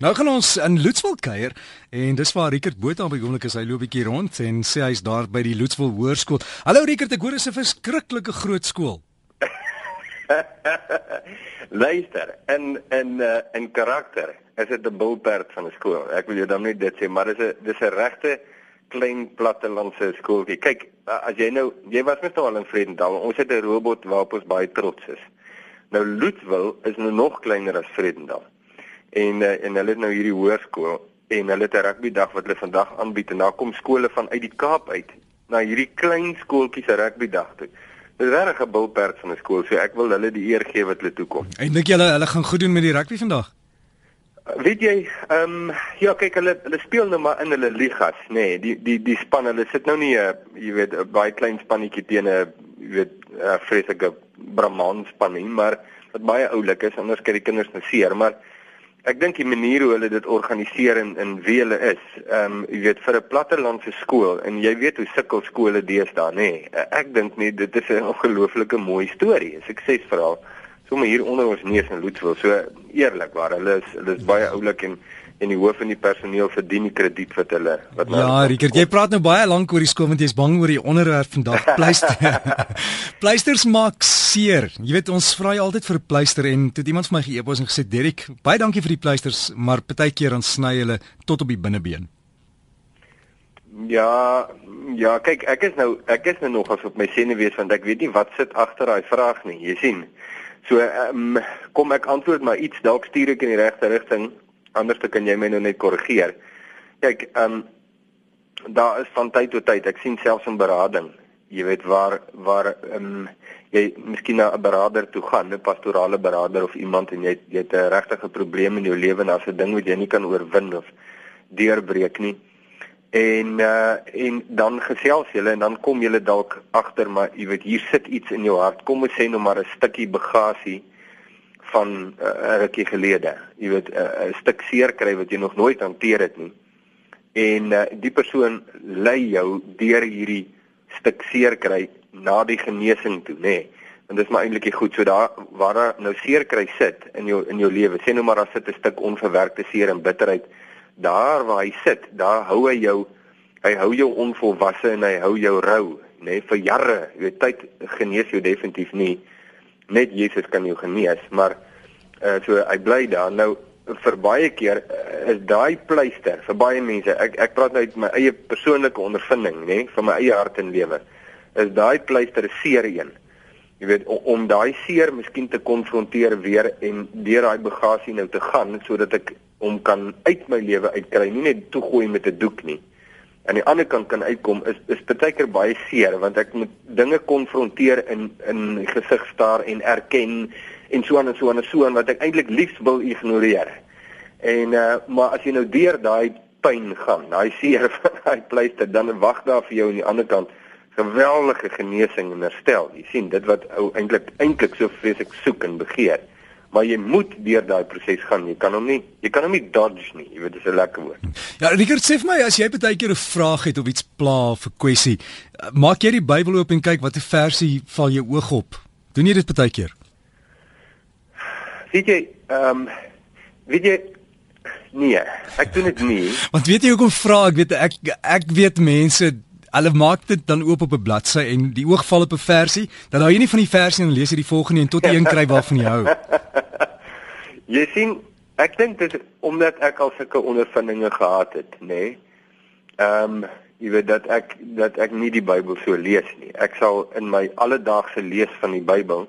Nou gaan ons in Loetswil kuier en dis waar Rickert Botha die oomblik is. Hy loop 'n bietjie rond en sê hy's daar by die Loetswil Hoërskool. Hallo Rickert, ek hoor dit is 'n verskriklike groot skool. Luister, in uh, in karakter is dit 'n bulperd van 'n skool. Ek wil jou dan net dit sê, maar dis 'n dis 'n regte klein plattelandse skooltjie. Kyk, as jy nou jy was net al in Vredendal. Ons het 'n robot waarop ons baie trots is. Nou Loetswil is nou nog kleiner as Vredendal en uh, en hulle het nou hierdie hoërskool en hulle het 'n rugbydag wat hulle vandag aanbied en daar kom skole van uit die Kaap uit na hierdie klein skooltjies se rugbydag toe. Dit is regtig 'n bulperd van 'n skool, so ek wil hulle die eer gee wat hulle toekom. En dink jy hulle hulle gaan goed doen met die rugby vandag? Uh, weet jy, ehm um, ja, kyk hulle hulle speel nou maar in hulle ligas, nê. Nee, die die die span hulle sit nou nie 'n uh, jy weet 'n baie klein spannetjie teen 'n jy weet 'n vreeslike Brahman span nie, maar wat baie oulik is, anders kyk die kinders nou seer, maar Ek dink die manier hoe hulle dit organiseer en in wie hulle is, ehm um, jy weet vir 'n plattelandse skool en jy weet hoe sukkel skole deesdae, nê. Nee, ek dink nie dit is 'n ongelooflike mooi storie, 'n suksesverhaal. Sommige hier onder ons neus in Loetswil, so eerlikwaar, hulle is hulle is baie oulik en en die hoof en die personeel verdien die krediet wat hulle wat nou Ja, Rickert, jy praat nou baie lank oor die skool want jy's bang oor die onderwerp vandag. Pleister. Pleisters maak seer. Jy weet ons vra jy altyd vir 'n pleister en toe iemand vir my geëpos en gesê Derek, baie dankie vir die pleisters, maar partykeer dan sny hulle tot op die binnebeen. Ja, ja, kyk, ek is nou ek is nou nog as op my senuwees want ek weet nie wat sit agter daai vraag nie. Jy sien. So, um, kom ek antwoord maar iets dalk stuur ek in die regte rigting anders kan jy my nou net korrigeer. Kyk, ehm um, daar is van tyd tot tyd, ek sien selfs in berading, jy weet waar waar ehm um, jy miskien na 'n beraader toe gaan, 'n pastorale beraader of iemand en jy jy het 'n regtige probleem in jou lewe en daar's 'n ding wat jy nie kan oorwin of deurbreek nie. En uh en dan gesels julle en dan kom julle dalk agter maar jy weet hier sit iets in jou hart. Kom ons sê nou maar 'n stukkie bagasie van 'n uh, rukkie gelede. Jy weet 'n uh, stuk seer kry wat jy nog nooit hanteer het nie. En uh, die persoon lei jou deur hierdie stuk seer kry na die genesing toe, nê. Nee. En dis maar eintlik goed. So daar waar daar nou seer kry sit in jou in jou lewe. Sê nou maar daar sit 'n stuk onverwerkte seer en bitterheid. Daar waar hy sit, daar hou hy jou hy hou jou onvolwasse en hy hou jou rou, nê, nee, vir jare. Jy weet tyd genees jou definitief nie net Jesus kan jou genees, maar uh, so hy bly daar. Nou vir baie keer uh, is daai pleister vir baie mense. Ek ek praat nou uit my eie persoonlike ondervinding, nê, van my eie hart en lewe. Is daai pleister 'n seer een? Jy weet om, om daai seer miskien te konfronteer weer en deur daai bagasie nou te gaan sodat ek hom kan uit my lewe uitkry, nie net toegooi met 'n doek nie aan die ander kant kan uitkom is is baie keer baie seer want ek moet dinge konfronteer in in gesig staar en erken en so aan en so aan en so aan wat ek eintlik liefs wil ignoreer. En uh maar as jy nou deur daai pyn gaan, daai seer van daai pleister dan wag daar vir jou aan die ander kant geweldige genesing en herstel. Jy sien dit wat ou eintlik eintlik so vreeslik soek en begeer maar jy moet deur daai proses gaan. Jy kan hom nie jy kan hom nie dodge nie. Jy weet dis 'n lekker woord. Ja, Richard sê vir my as jy baie keer 'n vraag het of iets pla of 'n kwessie, maak jy die Bybel oop en kyk watter versie val jou oog op. Doen jy dit baie keer? Weet jy, ehm um, weet jy nee, ek doen dit nie. Want weet jy hoekom vra ek weet ek ek weet mense Hulle maak dit dan oop op 'n bladsy en die oog val op 'n versie, dan hou jy nie van die versie en lees jy die volgende en tot jy een kry waarvan jy hou. jy sien, ek dink dit omdat ek al sulke ondervindinge gehad het, nê. Nee, ehm um, jy weet dat ek dat ek nie die Bybel so lees nie. Ek sal in my alledaagse lees van die Bybel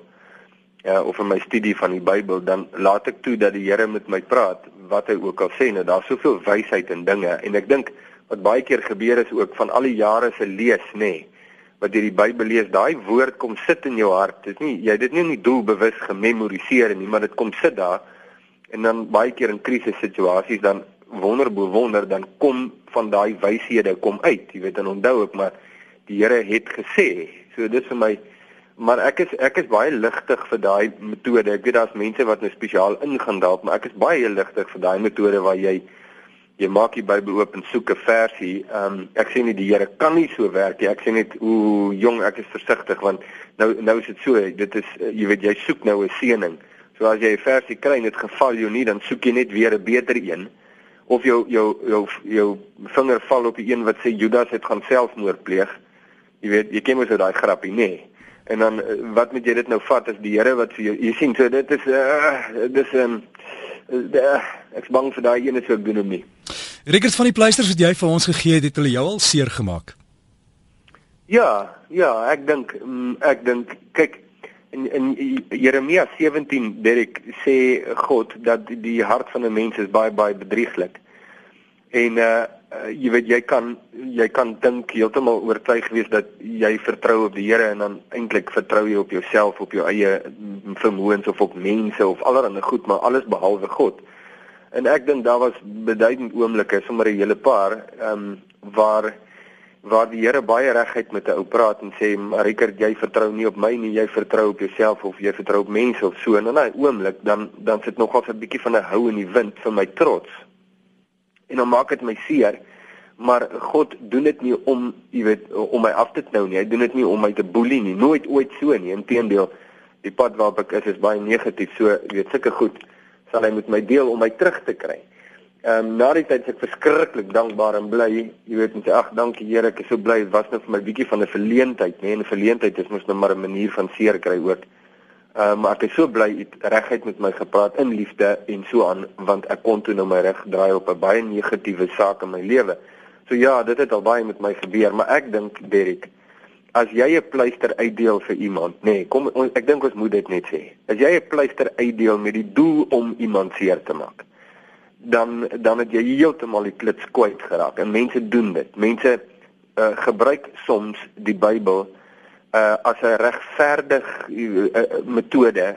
ja of in my studie van die Bybel dan laat ek toe dat die Here met my praat wat hy ook al sê nou daar's soveel wysheid in dinge en ek dink wat baie keer gebeur is ook van al die jare se lees nê nee, wat jy die Bybel lees daai woord kom sit in jou hart. Dit nie jy dit nie nie doelbewus gememoriseer nie maar dit kom sit daar en dan baie keer in krisissituasies dan wonder bo wonder dan kom van daai wyshede kom uit. Jy weet en onthou ek maar die Here het gesê so dis vir my maar ek is ek is baie ligtig vir daai metode. Ek weet daar's mense wat nou spesiaal ingaan daarop maar ek is baie ligtig vir daai metode waar jy jy maak die Bybel oop en soek 'n versie. Ehm um, ek sê nie die Here kan nie so werk nie. Ek sê net hoe jong ek is versigtig want nou nou is dit so, dit is jy weet jy soek nou 'n seëning. So as jy 'n versie kry en dit geval jou nie, dan soek jy net weer 'n beter een of jou jou jou jou vinger val op die een wat sê Judas het gaan selfmoord pleeg. Jy weet, jy ken mos ou daai grappie, nê? Nee. En dan eh, wat moet jy dit nou vat as die Here wat vir jou jy sien so dit is uh dis 'n um, uh, ek's bang vir daai ene so doen hom nie. Rickert van die pleisters wat jy vir ons gegee het, het hulle jou al seer gemaak? Ja, ja, ek dink mm, ek dink kyk in in Jeremia 17 Derek sê God dat die hart van 'n mens is baie baie bedrieglik. En uh uh, jy weet jy kan jy kan dink heeltemal oortuig wees dat jy vertrou op die Here en dan eintlik vertrou jy op jouself op jou eie vermoëns of op mense of allerlei goed maar alles behalwe God. En ek dink daar was beduidend oomblikke sommer 'n hele paar ehm um, waar waar die Here baie regheid met 'n ou praat en sê Marikert jy vertrou nie op my nie jy vertrou op jouself of jy vertrou op mense of so en in 'n oomblik dan dan sit nogal 'n bietjie van 'n hou in die wind vir my trots en dan maak dit my seer. Maar God doen dit nie om, jy weet, om my af te knou nie. Hy doen dit nie om my te boelie nie. Nooit ooit so nie. Inteendeel, die pad waarop ek is is baie negatief. So, jy weet, sulke goed sal hy met my deel om my terug te kry. Ehm um, na die tyd is ek verskriklik dankbaar en bly. Jy weet, sê ag, dankie Here, ek is so bly. Dit was net vir my bietjie van 'n verleentheid, nê? En 'n verleentheid is mos nou maar 'n manier van seer kry ook. Uh, maar ek is so bly jy regheid met my gepraat in liefde en so aan want ek kon toe nou my reg draai op 'n baie negatiewe saak in my lewe. So ja, dit het al baie met my gebeur, maar ek dink Derek, as jy 'n pleister uitdeel vir iemand, nê, nee, kom ek dink ons moet dit net sê. As jy 'n pleister uitdeel met die doel om iemand seer te maak, dan dan het jy heeltemal die klits kwyt geraak. En mense doen dit. Mense uh, gebruik soms die Bybel uh as 'n regverdig uh, uh, metode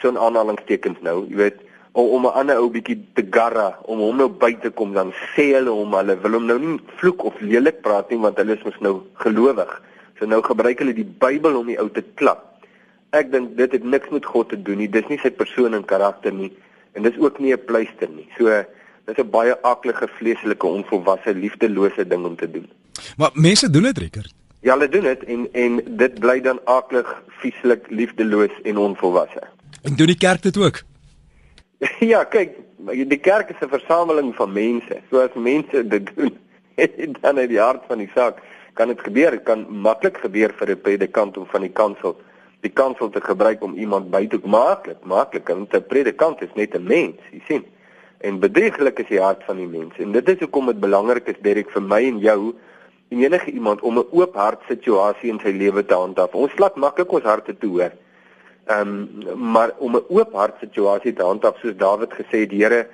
so 'n aanhalingstekens nou, jy weet, om om 'n ander ou bietjie te garra om hom nou by te kom dan sê hulle hom hulle wil hom nou nie vloek of lelik praat nie want hulle is mos nou gelowig. So nou gebruik hulle die Bybel om die ou te klap. Ek dink dit het niks met God te doen nie. Dis nie sy persoon en karakter nie en dis ook nie 'n pleister nie. So dis 'n baie aklige vleeslike onvolwasse liefdelose ding om te doen. Maar mense doen dit, Rickert. Ja, hulle doen dit en en dit bly dan aaklig, vieslik, liefdeloos en onvolwasse. En doen die kerk dit ook? ja, kyk, die kerk is 'n versameling van mense. So as mense dit doen, dan in die hart van die saak kan dit gebeur. Dit kan maklik gebeur vir 'n predikant om van die kansel die kansel te gebruik om iemand by te maak. Maklik, want 'n predikant is net 'n mens, jy sien. En bedrieglik is die hart van die mens. En dit is hoekom dit belangrik is, Derek, vir my en jou en enige iemand om 'n oop hart situasie in sy lewe te handhaaf. Ons laat maklik ons harte toe. Ehm um, maar om 'n oop hart situasie te handhaaf soos Dawid gesê die Here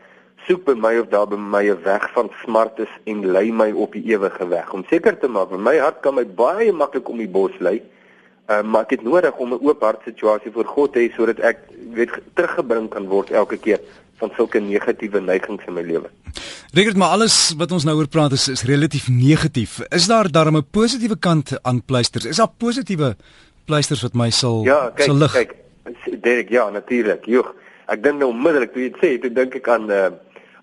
soek by my of daar by my 'n weg van smart is en lei my op die ewige weg. Om seker te maak, my hart kan my baie maklik om die bos lei. Ehm uh, maar ek het nodig om 'n oop hart situasie voor God te hê sodat ek weet teruggebring kan word elke keer van sulke negatiewe neigings in my lewe. Regtig maar alles wat ons nou oor praat is is relatief negatief. Is daar darem 'n positiewe kant aan pleisters? Is daar positiewe pleisters wat my sal ja, kyk, sal lig? Kyk, Derek, ja, natuurlik. Joeg, ek dink nou onmiddellik toe jy dit sê, toe dink ek aan 'n uh,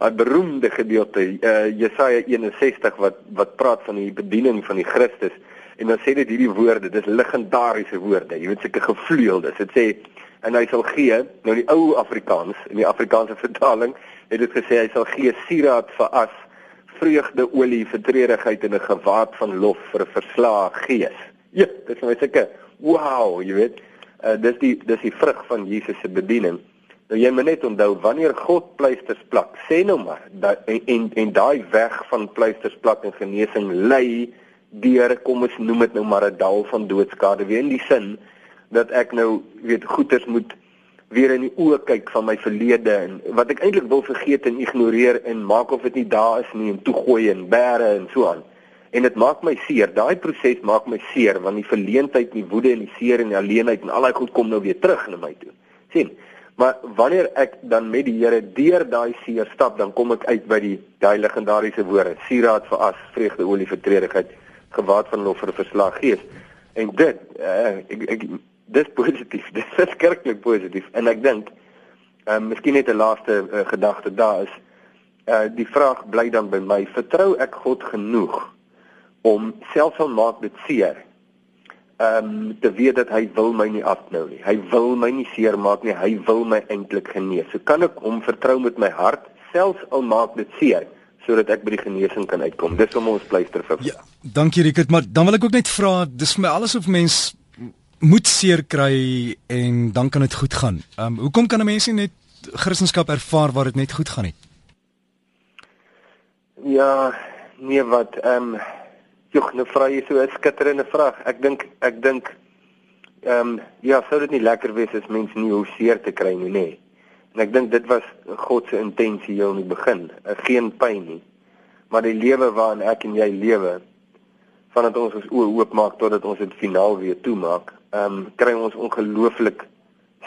'n beroemde gedeelte, uh, Jesaja 61 wat wat praat van die bediening van die Christus en dan sê dit hierdie woorde, dis legendariese woorde. Jy weet seker gevleueldes. Dit sê en hy sal gee nou die ou Afrikaans in die Afrikaanse vertaling het dit gesê hy sal gee sieraad vir as vreugde olie vir treurigheid en 'n gewaad van lof vir 'n verslae gees. Ja, dit is my seker. Wow, jy weet, uh, dis die dis die vrug van Jesus se bediening. Nou jy moet net onthou wanneer God pleisters plak, sê nou maar dat en en, en daai weg van pleisters plak en genesing lei deur kom ons noem dit nou maar 'n dal van doodskade, wie in die sin dat ek nou weet goeters moet weer in die oë kyk van my verlede en wat ek eintlik wil vergeet en ignoreer en maak of dit nie daar is nie en toegooi en bære en so aan. En dit maak my seer. Daai proses maak my seer want die verleentheid, die woede en die seer en die alleenheid en al daai goed kom nou weer terug na my toe. sien? Maar wanneer ek dan met die Here deur daai seer stap, dan kom ek uit by die daai legendariese woorde: Sieraad vir as, vreugde olie vir treurigheid, gewaad van lof vir verslag gees. En dit, uh, ek ek dis positief. Dis verskriklik positief. En ek dink ehm um, miskien net 'n laaste uh, gedagte daar is uh die vraag bly dan by my, vertrou ek God genoeg om selfs al maak dit seer ehm um, te weet dat hy wil my nie afnou nie. Hy wil my nie seer maak nie. Hy wil my eintlik genees. So kan ek hom vertrou met my hart selfs al maak dit seer sodat ek by die genesing kan uitkom. Dis om ons pleister vir. Ja, dankie Rickert, maar dan wil ek ook net vra, dis vir my alles of mens moet seer kry en dan kan dit goed gaan. Ehm um, hoekom kan 'n mens nie net Christendom ervaar waar dit net goed gaan nie? Ja, nee wat ehm um, jog, nou vra jy so 'n skitterende vraag. Ek dink ek dink ehm um, ja, sou dit nie lekker wees as mense nie hoe seer te kry nie, nê? En ek dink dit was God se intensie heel in die begin, uh, geen pyn nie. Maar die lewe waarin ek en jy lewe, vandat ons ons oë oopmaak totdat ons dit finaal weer toemaak, ehm um, kry ons ongelooflik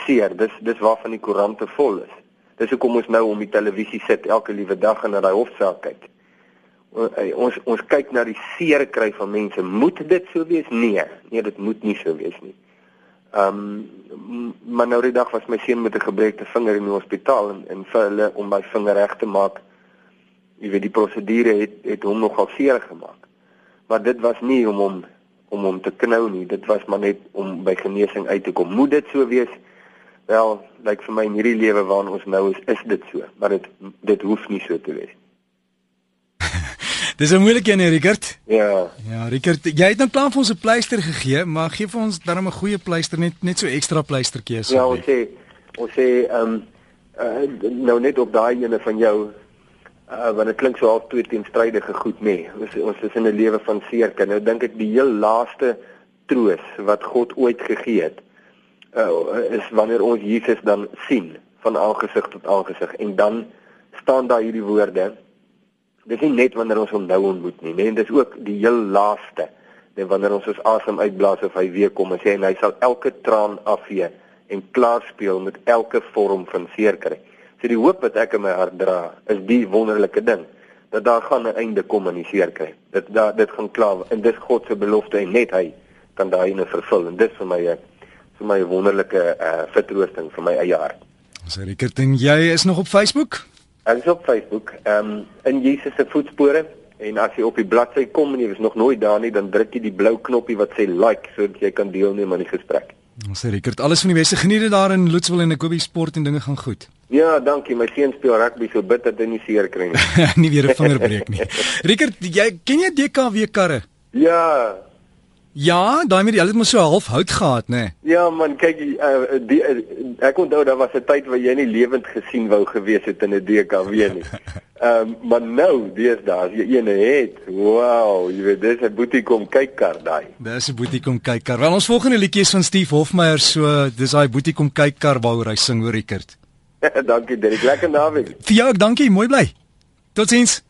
seer. Dis dis waarvan die koerante vol is. Dis hoekom ons nou om die televisie sit elke liewe dag en na daai hofsaak kyk. Eh, ons ons kyk na die seer kry van mense. Moet dit so wees? Nee, nee, dit moet nie so wees nie. Ehm um, maar nou die dag was my seun met 'n gebreekte vinger in die hospitaal en en vir hulle om my vinger reg te maak. Jy weet die prosedure het het hom nogal seer gemaak. Maar dit was nie om hom om hom te knou nie. Dit was maar net om by genesing uit te kom. Moet dit so wees? Wel, lyk like vir my in hierdie lewe waarin ons nou is, is dit so, maar dit dit hoef nie so te wees nie. Dis 'n moeilike een, Rickert. Ja. Ja, Rickert, jy het nou plan vir ons 'n pleister gegee, maar gee vir ons dan 'n goeie pleister net net so ekstra pleistertjie asseblief. Ja, ons sê ons sê ehm um, uh, nou net op daai ene van jou uh want dit klink so half twee teenstrydige goed nê. Nee. Ons ons is in 'n lewe van seerke. Nou dink ek die heel laaste troos wat God ooit gegee het uh is wanneer ons Jesus dan sien van aangesig tot aangesig en dan staan daar hierdie woorde dis nie net wanneer ons hom nou ontmoet nie, nee, dis ook die heel laaste. Net wanneer ons ons asem uitblaas of hy weer kom en sê en hy sal elke traan afvee en klaar speel met elke vorm van seer kry. So die hoop wat ek in my hart dra, is die wonderlike ding dat daar gaan 'n einde kom aan die seer kry. Dit daar dit gaan klaar en dis God se belofte en net hy kan daai ene vervul en dis vir my 'n vir my 'n wonderlike uh, vertroosting vir my eie hart. So Rickert, jy is nog op Facebook? Ek is op Facebook, ehm um, in Jesus se voetspore en as jy op die bladsy kom en jy is nog nooit daar nie, dan druk jy die blou knoppie wat sê like sodat jy kan deelneem aan die gesprek. Ons sê Rickert, alles van die beste geniet dit daar in Loetswil en Ekobie sport en dinge gaan goed. Ja, dankie. My seun speel rugby so bitter dat hy nie seer kry nie. nie weer 'n vinger breek nie. Rickert, jy ken jy DKW karre? Ja, Ja, daai met die hulle het mos so half hout gehad, nê? Nee. Ja man, kyk uh, die uh, ek onthou daar was 'n tyd waar jy nie lewend gesien wou gewees het in 'n DKW nie. Ehm um, maar nou, deesdae as jy een het, wow, jy weet dis 'n boetie kom kyk kar daai. Dis 'n boetie kom kyk kar. Wel ons volgende liedjie is van Steve Hofmeyer, so dis daai boetie kom kyk kar waaroor hy sing, hoor Rickert. dankie Derek, lekker naweek. Vir jou, dankie, mooi bly. Totsiens.